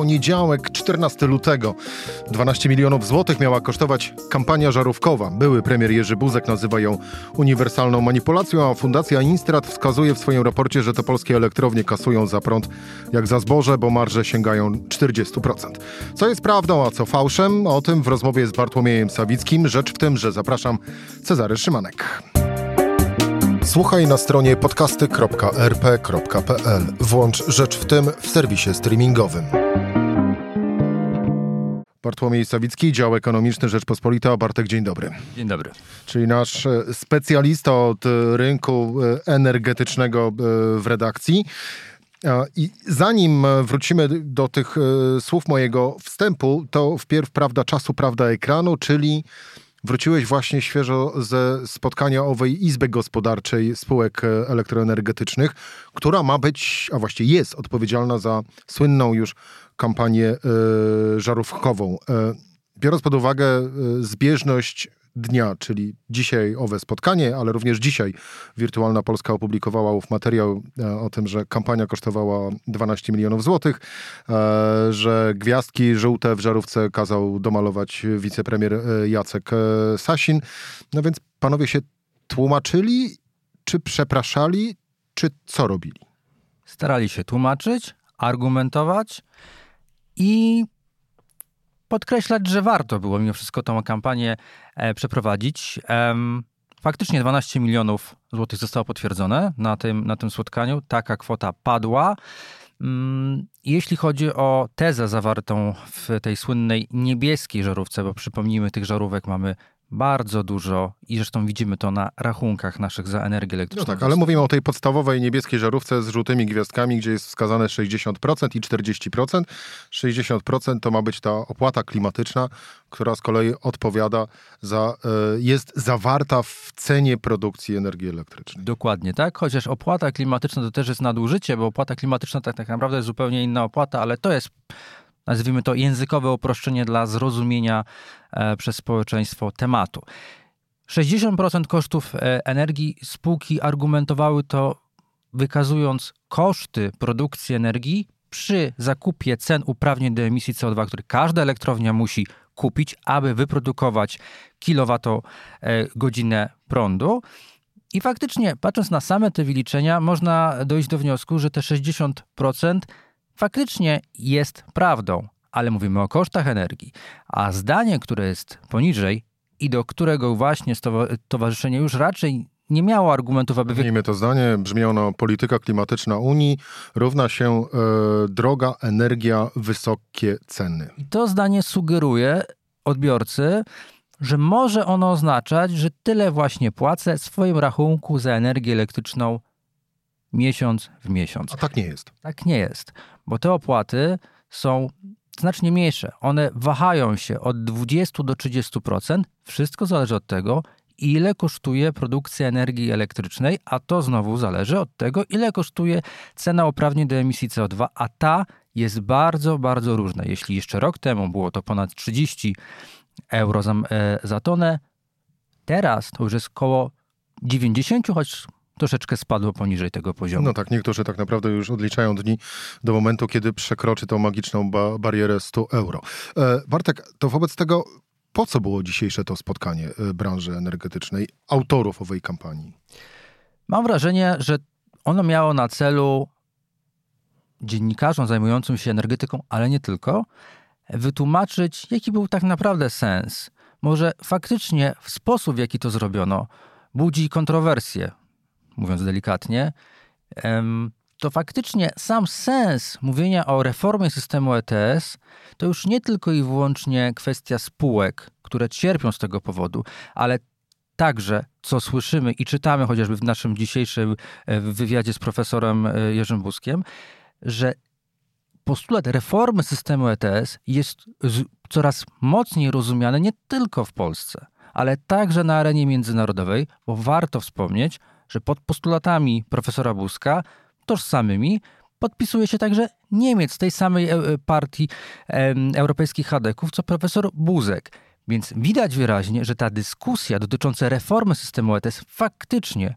Poniedziałek, 14 lutego. 12 milionów złotych miała kosztować kampania żarówkowa. Były premier Jerzy Buzek nazywa ją uniwersalną manipulacją, a Fundacja Instrat wskazuje w swoim raporcie, że to polskie elektrownie kasują za prąd jak za zboże, bo marże sięgają 40%. Co jest prawdą, a co fałszem? O tym w rozmowie z Bartłomiejem Sawickim. Rzecz w tym, że zapraszam Cezary Szymanek. Słuchaj na stronie podcasty.rp.pl. Włącz Rzecz w tym w serwisie streamingowym. Bartłomiej Sawicki, dział ekonomiczny Rzeczpospolita. Bartek, dzień dobry. Dzień dobry. Czyli nasz e, specjalista od e, rynku e, energetycznego w redakcji. I zanim wrócimy do tych słów mojego wstępu, to wpierw prawda czasu, prawda ekranu, czyli Wróciłeś właśnie świeżo ze spotkania owej Izby Gospodarczej Spółek Elektroenergetycznych, która ma być, a właściwie jest odpowiedzialna za słynną już kampanię y, żarówkową. Y, biorąc pod uwagę y, zbieżność dnia, czyli dzisiaj owe spotkanie, ale również dzisiaj Wirtualna Polska opublikowała ów materiał o tym, że kampania kosztowała 12 milionów złotych, że gwiazdki żółte w żarówce kazał domalować wicepremier Jacek Sasin. No więc panowie się tłumaczyli, czy przepraszali, czy co robili? Starali się tłumaczyć, argumentować, i podkreślać, że warto było mimo wszystko tą kampanię e, przeprowadzić. Faktycznie 12 milionów złotych zostało potwierdzone na tym, na tym spotkaniu. Taka kwota padła. Mm, jeśli chodzi o tezę zawartą w tej słynnej niebieskiej żarówce, bo przypomnijmy, tych żarówek mamy bardzo dużo i zresztą widzimy to na rachunkach naszych za energię elektryczną. No tak, ale mówimy o tej podstawowej niebieskiej żarówce z żółtymi gwiazdkami, gdzie jest wskazane 60% i 40%. 60% to ma być ta opłata klimatyczna, która z kolei odpowiada za, e, jest zawarta w cenie produkcji energii elektrycznej. Dokładnie tak, chociaż opłata klimatyczna to też jest nadużycie, bo opłata klimatyczna tak, tak naprawdę jest zupełnie inna opłata, ale to jest nazwijmy to językowe uproszczenie dla zrozumienia e, przez społeczeństwo tematu. 60% kosztów e, energii spółki argumentowały to wykazując koszty produkcji energii przy zakupie cen uprawnień do emisji CO2, które każda elektrownia musi kupić, aby wyprodukować kilowatogodzinę prądu. I faktycznie, patrząc na same te wyliczenia, można dojść do wniosku, że te 60% faktycznie jest prawdą, ale mówimy o kosztach energii. A zdanie, które jest poniżej i do którego właśnie towarzyszenie już raczej nie miało argumentów, aby... Wyjmijmy to zdanie, brzmi ono polityka klimatyczna Unii równa się e, droga, energia, wysokie ceny. I to zdanie sugeruje odbiorcy, że może ono oznaczać, że tyle właśnie płacę swoim rachunku za energię elektryczną miesiąc w miesiąc. A tak nie jest. Tak nie jest, bo te opłaty są znacznie mniejsze. One wahają się od 20 do 30%. Wszystko zależy od tego, ile kosztuje produkcja energii elektrycznej, a to znowu zależy od tego, ile kosztuje cena uprawnień do emisji CO2, a ta jest bardzo, bardzo różna. Jeśli jeszcze rok temu było to ponad 30 euro za, e, za tonę, teraz to już jest około 90, choć troszeczkę spadło poniżej tego poziomu. No tak, niektórzy tak naprawdę już odliczają dni do momentu, kiedy przekroczy tą magiczną ba barierę 100 euro. E, Bartek, to wobec tego po co było dzisiejsze to spotkanie e, branży energetycznej, autorów owej kampanii? Mam wrażenie, że ono miało na celu dziennikarzom zajmującym się energetyką, ale nie tylko, wytłumaczyć, jaki był tak naprawdę sens. Może faktycznie w sposób, w jaki to zrobiono, budzi kontrowersje mówiąc delikatnie, to faktycznie sam sens mówienia o reformie systemu ETS to już nie tylko i wyłącznie kwestia spółek, które cierpią z tego powodu, ale także, co słyszymy i czytamy chociażby w naszym dzisiejszym e, wywiadzie z profesorem e, Jerzym Buskiem, że postulat reformy systemu ETS jest coraz mocniej rozumiany nie tylko w Polsce, ale także na arenie międzynarodowej, bo warto wspomnieć, że pod postulatami profesora Buzka, tożsamymi, podpisuje się także Niemiec tej samej e, partii europejskich chadeków, co profesor Buzek. Więc widać wyraźnie, że ta dyskusja dotycząca reformy systemu ETS faktycznie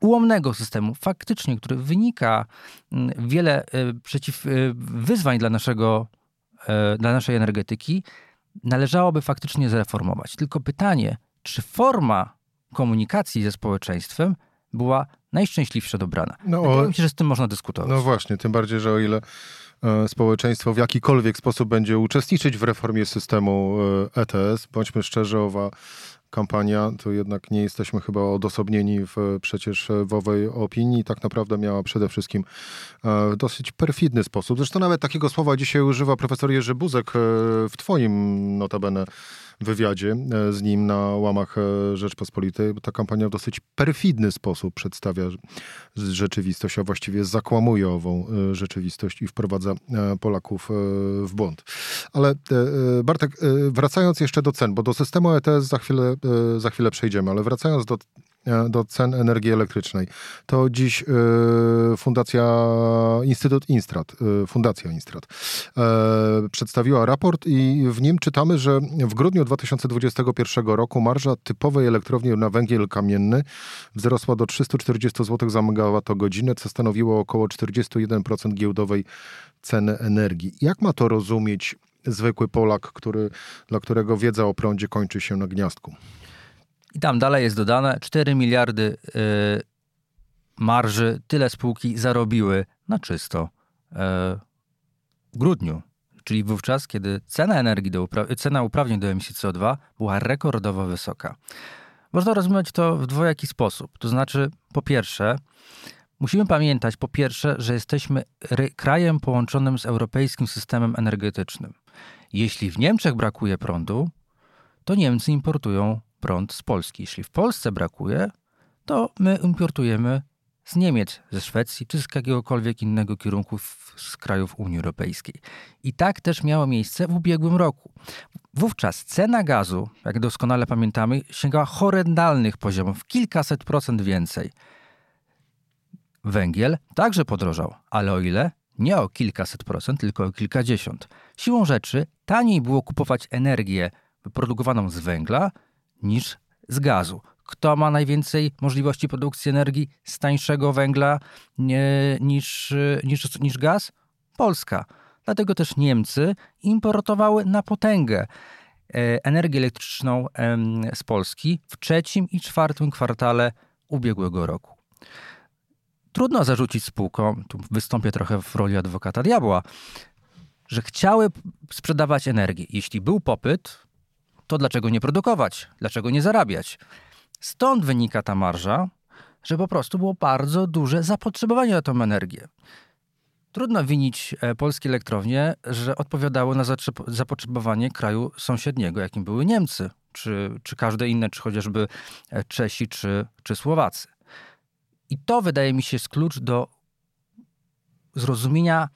ułomnego systemu, faktycznie, który wynika mm, wiele e, przeciw e, wyzwań dla, naszego, e, dla naszej energetyki, należałoby faktycznie zreformować. Tylko pytanie, czy forma komunikacji ze społeczeństwem była najszczęśliwsza dobrana. No, Wydaje mi się, że z tym można dyskutować. No właśnie, tym bardziej, że o ile społeczeństwo w jakikolwiek sposób będzie uczestniczyć w reformie systemu ETS, bądźmy szczerzy, owa kampania, to jednak nie jesteśmy chyba odosobnieni w przecież w owej opinii. Tak naprawdę miała przede wszystkim e, w dosyć perfidny sposób. Zresztą nawet takiego słowa dzisiaj używa profesor Jerzy Buzek e, w twoim notabene wywiadzie e, z nim na łamach e, Rzeczpospolitej. Ta kampania w dosyć perfidny sposób przedstawia rzeczywistość, a właściwie zakłamuje ową e, rzeczywistość i wprowadza Polaków w błąd. Ale Bartek, wracając jeszcze do cen, bo do systemu ETS za chwilę, za chwilę przejdziemy, ale wracając do E, do cen energii elektrycznej. To dziś e, Fundacja Instytut Instrat, e, Fundacja Instrat przedstawiła raport i w nim czytamy, że w grudniu 2021 roku marża typowej elektrowni na węgiel kamienny wzrosła do 340 zł za megawattogodzinę, co stanowiło około 41% giełdowej ceny energii. Jak ma to rozumieć zwykły Polak, który, dla którego wiedza o prądzie kończy się na gniazdku? I tam dalej jest dodane 4 miliardy y, marży, tyle spółki zarobiły na czysto y, w grudniu. Czyli wówczas, kiedy cena energii, do cena uprawnień do emisji CO2 była rekordowo wysoka. Można rozumieć to w dwojaki sposób. To znaczy, po pierwsze, musimy pamiętać, po pierwsze, że jesteśmy krajem połączonym z europejskim systemem energetycznym. Jeśli w Niemczech brakuje prądu, to Niemcy importują prąd z Polski. Jeśli w Polsce brakuje, to my importujemy z Niemiec, ze Szwecji czy z jakiegokolwiek innego kierunku z krajów Unii Europejskiej. I tak też miało miejsce w ubiegłym roku. Wówczas cena gazu, jak doskonale pamiętamy, sięgała horrendalnych poziomów, kilkaset procent więcej. Węgiel także podrożał, ale o ile? Nie o kilkaset procent, tylko o kilkadziesiąt. Siłą rzeczy taniej było kupować energię wyprodukowaną z węgla niż z gazu. Kto ma najwięcej możliwości produkcji energii z tańszego węgla nie, niż, niż, niż gaz? Polska. Dlatego też Niemcy importowały na potęgę e, energię elektryczną z Polski w trzecim i czwartym kwartale ubiegłego roku. Trudno zarzucić spółkom, tu wystąpię trochę w roli adwokata diabła, że chciały sprzedawać energię. Jeśli był popyt, to dlaczego nie produkować? Dlaczego nie zarabiać? Stąd wynika ta marża, że po prostu było bardzo duże zapotrzebowanie na tą energię. Trudno winić e, polskie elektrownie, że odpowiadały na zapotrzebowanie kraju sąsiedniego, jakim były Niemcy, czy, czy każde inne, czy chociażby e, Czesi, czy, czy Słowacy. I to wydaje mi się jest klucz do zrozumienia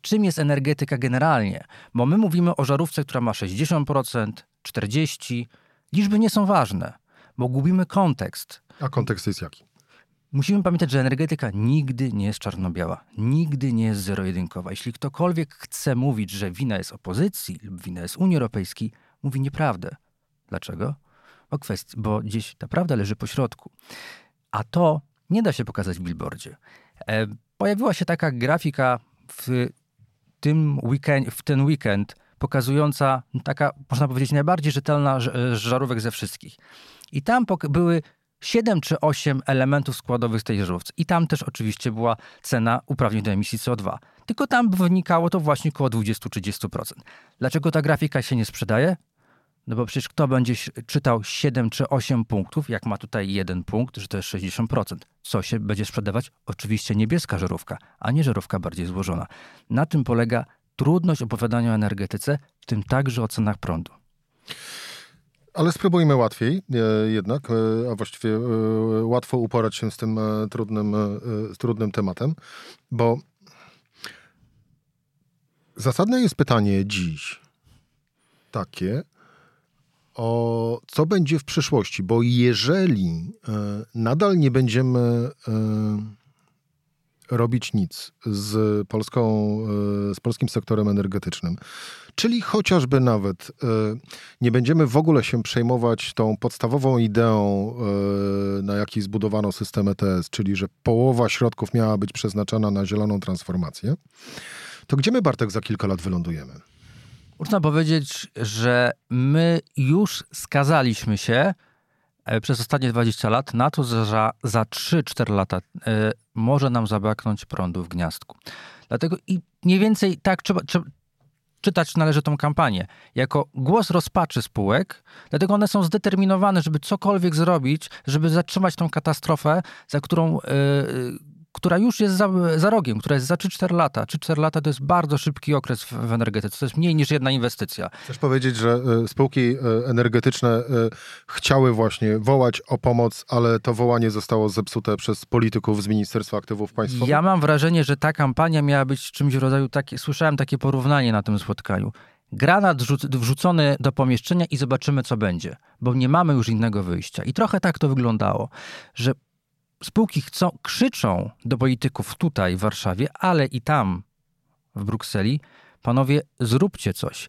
czym jest energetyka generalnie. Bo my mówimy o żarówce, która ma 60%, 40%. Liczby nie są ważne, bo gubimy kontekst. A kontekst jest jaki? Musimy pamiętać, że energetyka nigdy nie jest czarno-biała, nigdy nie jest zero-jedynkowa. Jeśli ktokolwiek chce mówić, że wina jest opozycji lub wina jest Unii Europejskiej, mówi nieprawdę. Dlaczego? Bo, kwestii, bo gdzieś ta prawda leży po środku. A to nie da się pokazać w billboardzie. E, pojawiła się taka grafika w tym weekend, w ten weekend pokazująca taka, można powiedzieć, najbardziej rzetelna żarówek ze wszystkich. I tam były 7 czy 8 elementów składowych z tej żarówki. I tam też oczywiście była cena uprawnień do emisji CO2. Tylko tam wynikało to właśnie około 20-30%. Dlaczego ta grafika się nie sprzedaje? No bo przecież kto będzie czytał 7 czy 8 punktów, jak ma tutaj jeden punkt, że to jest 60%. Co się będzie sprzedawać? Oczywiście niebieska żarówka, a nie żarówka bardziej złożona. Na tym polega trudność opowiadania o energetyce, w tym także o cenach prądu. Ale spróbujmy łatwiej e, jednak, e, a właściwie e, łatwo uporać się z tym trudnym, z trudnym tematem, bo zasadne jest pytanie dziś takie, o co będzie w przyszłości, bo jeżeli e, nadal nie będziemy e, robić nic z, polską, z polskim sektorem energetycznym, czyli chociażby nawet nie będziemy w ogóle się przejmować tą podstawową ideą, na jakiej zbudowano system ETS, czyli że połowa środków miała być przeznaczana na zieloną transformację, to gdzie my, Bartek, za kilka lat wylądujemy? Można powiedzieć, że my już skazaliśmy się e, przez ostatnie 20 lat na to, że za, za 3-4 lata y, może nam zabraknąć prądu w gniazdku. Dlatego i mniej więcej tak trzeba, trzeba czytać należy tą kampanię jako głos rozpaczy spółek, dlatego one są zdeterminowane, żeby cokolwiek zrobić, żeby zatrzymać tą katastrofę, za którą y, która już jest za, za rogiem, która jest za 3-4 lata. 3-4 lata to jest bardzo szybki okres w, w, energetyce. To jest mniej niż jedna inwestycja. Chcesz powiedzieć, że y, spółki y, energetyczne y, chciały właśnie wołać o pomoc, ale to wołanie zostało zepsute przez polityków z Ministerstwa Aktywów Państwowych? Ja mam wrażenie, że ta kampania miała być czymś w rodzaju takie, słyszałem takie porównanie na tym spotkaniu. Granat wrzucony do pomieszczenia i zobaczymy, co będzie, bo nie mamy już innego wyjścia. I trochę tak to wyglądało, że spółki chcą, krzyczą do polityków tutaj w Warszawie, ale i tam w Brukseli, panowie, zróbcie coś.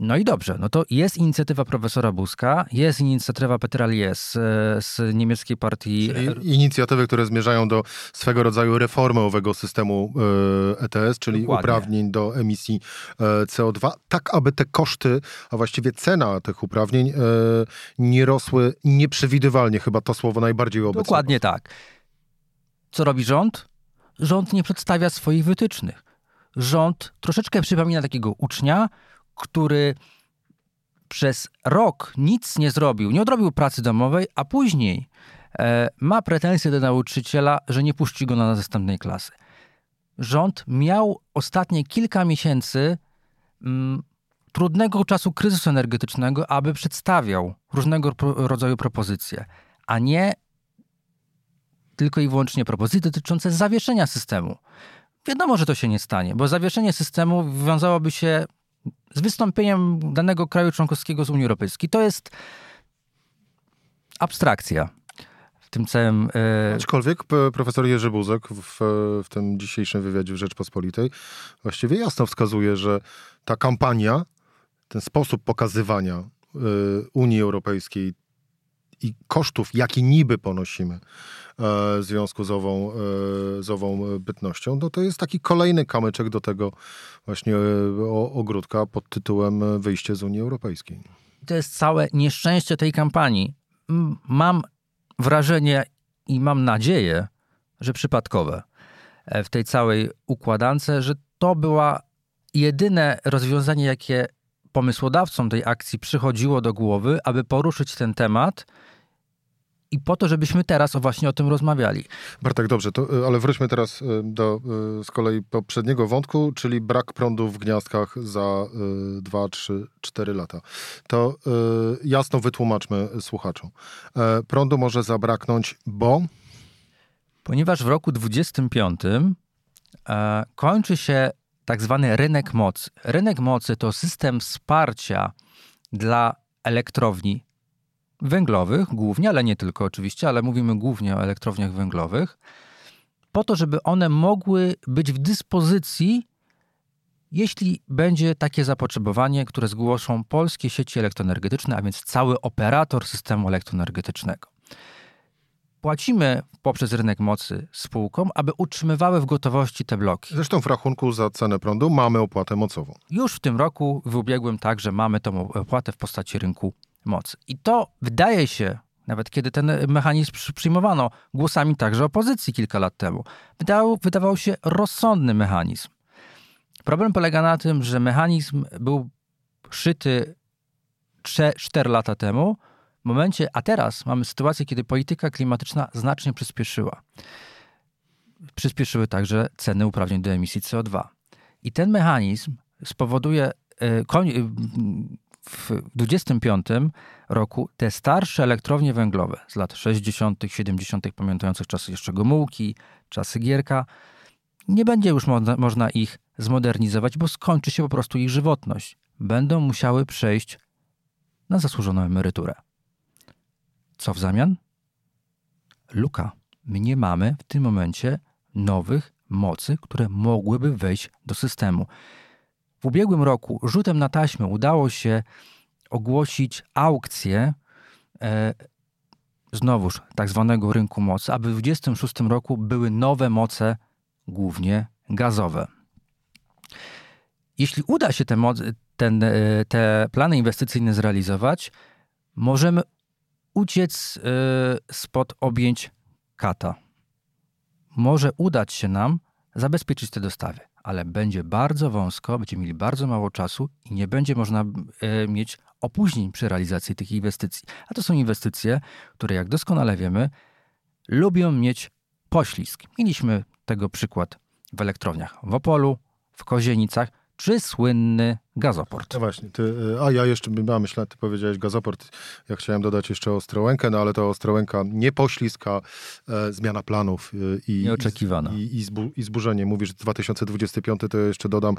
No i dobrze, no to jest inicjatywa profesora Buzka, jest inicjatywa Petra Lies z, niemieckiej partii. Czyli inicjatywy, które zmierzają do swego rodzaju reformy owego systemu ETS, e czyli Dokładnie. uprawnień do emisji e, CO2, tak aby te koszty, a właściwie cena tych uprawnień e, nie rosły nieprzewidywalnie, chyba to słowo najbardziej obecne. Dokładnie tak. Co robi rząd? Rząd nie przedstawia swoich wytycznych. Rząd troszeczkę przypomina takiego ucznia, który przez rok nic nie zrobił, nie odrobił pracy domowej, a później e, ma pretensje do nauczyciela, że nie puści go na następnej klasy. Rząd miał ostatnie kilka miesięcy mm, trudnego czasu kryzysu energetycznego, aby przedstawiał różnego rodzaju propozycje, a nie tylko i wyłącznie propozycje dotyczące zawieszenia systemu. Wiadomo, że to się nie stanie, bo zawieszenie systemu wiązałoby się z wystąpieniem danego kraju członkowskiego z Unii Europejskiej. To jest abstrakcja w tym całym... E... Aczkolwiek profesor Jerzy Buzek w, w tym dzisiejszym wywiadzie w Rzeczpospolitej właściwie jasno wskazuje, że ta kampania, ten sposób pokazywania e, Unii Europejskiej i kosztów, jakie niby ponosimy e, w związku z ową, e, z ową bytnością, no to jest taki kolejny kamyczek do tego właśnie e, ogródka pod tytułem wyjście z Unii Europejskiej. To jest całe nieszczęście tej kampanii. Mam wrażenie i mam nadzieję, że przypadkowe w tej całej układance, że to była jedyne rozwiązanie, jakie pomysłodawcom tej akcji przychodziło do głowy, aby poruszyć ten temat i po to, żebyśmy teraz o właśnie o tym rozmawiali. Bartek, dobrze, to, e, ale wróćmy teraz e, do e, z kolei poprzedniego wątku, czyli brak prądu w gniazdkach za 2, 3, 4 lata. To jasno wytłumaczmy słuchaczom. Prądu może zabraknąć, bo... Ponieważ w roku 25 kończy się tak zwany rynek mocy. Rynek mocy to system wsparcia dla elektrowni węglowych głównie, ale nie tylko oczywiście, ale mówimy głównie o elektrowniach węglowych, po to, żeby one mogły być w dyspozycji, jeśli będzie takie zapotrzebowanie, które zgłoszą polskie sieci elektroenergetyczne, a więc cały operator systemu elektroenergetycznego. Płacimy poprzez rynek mocy spółkom, aby utrzymywały w gotowości te bloki. Zresztą w rachunku za cenę prądu mamy opłatę mocową. Już w tym roku, w ubiegłym także mamy tą opłatę w postaci rynku mocy. I to wydaje się, nawet kiedy ten mechanizm przyjmowano głosami także opozycji kilka lat temu, wydawał, wydawał się rozsądny mechanizm. Problem polega na tym, że mechanizm był szyty 4 lata temu, momencie, a teraz mamy sytuację, kiedy polityka klimatyczna znacznie przyspieszyła. Przyspieszyły także ceny uprawnień do emisji CO2. I ten mechanizm spowoduje e, w 25 roku te starsze elektrownie węglowe z lat 60., 70., pamiętających czasy jeszcze Gomułki, czasy Gierka, nie będzie już mo można ich zmodernizować, bo skończy się po prostu ich żywotność. Będą musiały przejść na zasłużoną emeryturę. Co w zamian? Luka. My nie mamy w tym momencie nowych mocy, które mogłyby wejść do systemu. W ubiegłym roku rzutem na taśmę udało się ogłosić aukcję e, znowuż tak zwanego rynku mocy, aby w 2026 roku były nowe moce, głównie gazowe. Jeśli uda się te, ten, e, te plany inwestycyjne zrealizować, możemy uciec e, spod objęć kata. Może udać się nam zabezpieczyć te dostawy, ale będzie bardzo wąsko, będziemy mieli bardzo mało czasu i nie będzie można e, mieć opóźnień przy realizacji tych inwestycji. A to są inwestycje, które, jak doskonale wiemy, lubią mieć poślizg. Mieliśmy tego przykład w elektrowniach w Opolu, w Kozienicach, czy słynny gazoport. No właśnie, ty, a ja jeszcze, a myślę, ty powiedziałeś gazoport, ja chciałem dodać jeszcze Ostrołękę, no ale to Ostrołęka nie poślizga, e, zmiana planów e, i, Nieoczekiwana. I, i, zbu, i zburzenie. Mówisz 2025, to jeszcze dodam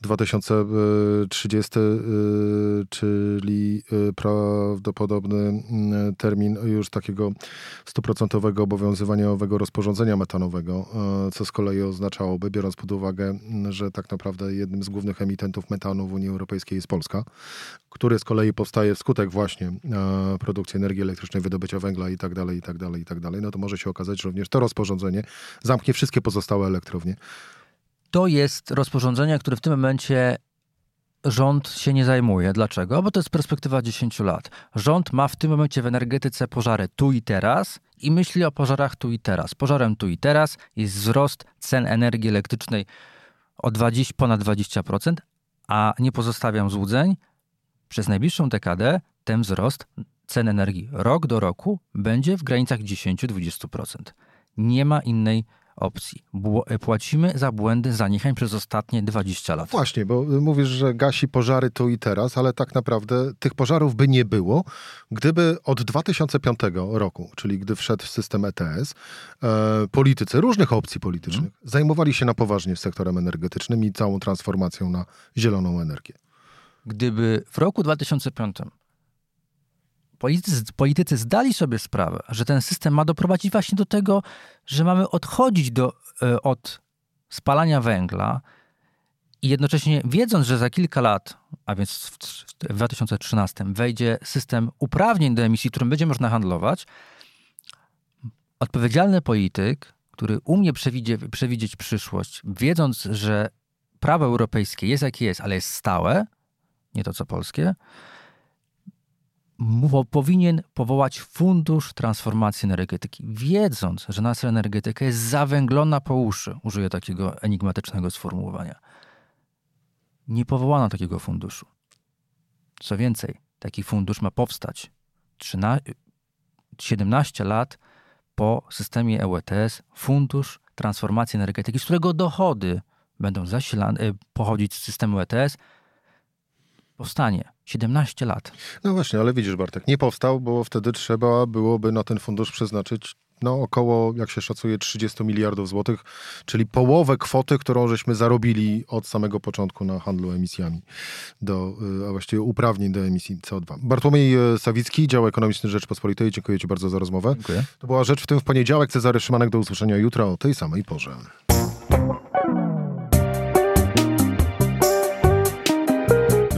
2030, e, czyli e, prawdopodobny termin już takiego stuprocentowego obowiązywaniowego rozporządzenia metanowego, co z kolei oznaczałoby, biorąc pod uwagę, że tak naprawdę jednym z głównych emitentów metanu w Unii Europejskiej jest Polska, który z kolei powstaje wskutek właśnie e, produkcji energii elektrycznej, wydobycia węgla i tak dalej, i tak dalej, i tak dalej, no to może się okazać, że również to rozporządzenie zamknie wszystkie pozostałe elektrownie. To jest rozporządzenie, które w tym momencie rząd się nie zajmuje. Dlaczego? Bo to jest perspektywa 10 lat. Rząd ma w tym momencie w energetyce pożary tu i teraz i myśli o pożarach tu i teraz. Pożarem tu i teraz jest wzrost cen energii elektrycznej o 20, ponad 20%, a nie pozostawiam złudzeń, przez najbliższą dekadę ten wzrost cen energii rok do roku będzie w granicach 10-20%. Nie ma innej opcji. Płacimy za błędy zaniechań przez ostatnie 20 lat. Właśnie, bo mówisz, że gasi pożary tu i teraz, ale tak naprawdę tych pożarów by nie było, gdyby od 2005 roku, czyli gdy wszedł system ETS, e, politycy różnych opcji politycznych hmm. zajmowali się na poważnie sektorem energetycznym i całą transformacją na zieloną energię. Gdyby w roku 2005 politycy, politycy zdali sobie sprawę, że ten system ma doprowadzić właśnie do tego, że mamy odchodzić do, e, od spalania węgla i jednocześnie wiedząc, że za kilka lat, a więc w 2013 wejdzie system uprawnień do emisji, którym będzie można handlować, odpowiedzialny polityk, który umie przewidzie, przewidzieć przyszłość, wiedząc, że prawo europejskie jest jakie jest, ale jest stałe, nie to co polskie, powinien powołać fundusz transformacji energetyki, wiedząc, że nasza energetyka jest zawęglona po uszy. Użyję takiego enigmatycznego sformułowania. Nie powołano takiego funduszu. Co więcej, taki fundusz ma powstać 13, 17 lat po systemie EUTS, Fundusz Transformacji Energetyki, z którego dochody będą zasilane, pochodzić z systemu ETS, powstanie. 17 lat. No właśnie, ale widzisz Bartek, nie powstał, bo wtedy trzeba byłoby na ten fundusz przeznaczyć no, około, jak się szacuje, 30 miliardów złotych, czyli połowę kwoty, którą żeśmy zarobili od samego początku na handlu emisjami, do, y, a właściwie uprawnień do emisji CO2. Bartłomiej y, Sawicki, dział ekonomiczny Rzeczpospolitej, dziękuję Ci bardzo za rozmowę. Dziękuję. To była Rzecz w tym w poniedziałek. Cezary Szymanek, do usłyszenia jutro o tej samej porze.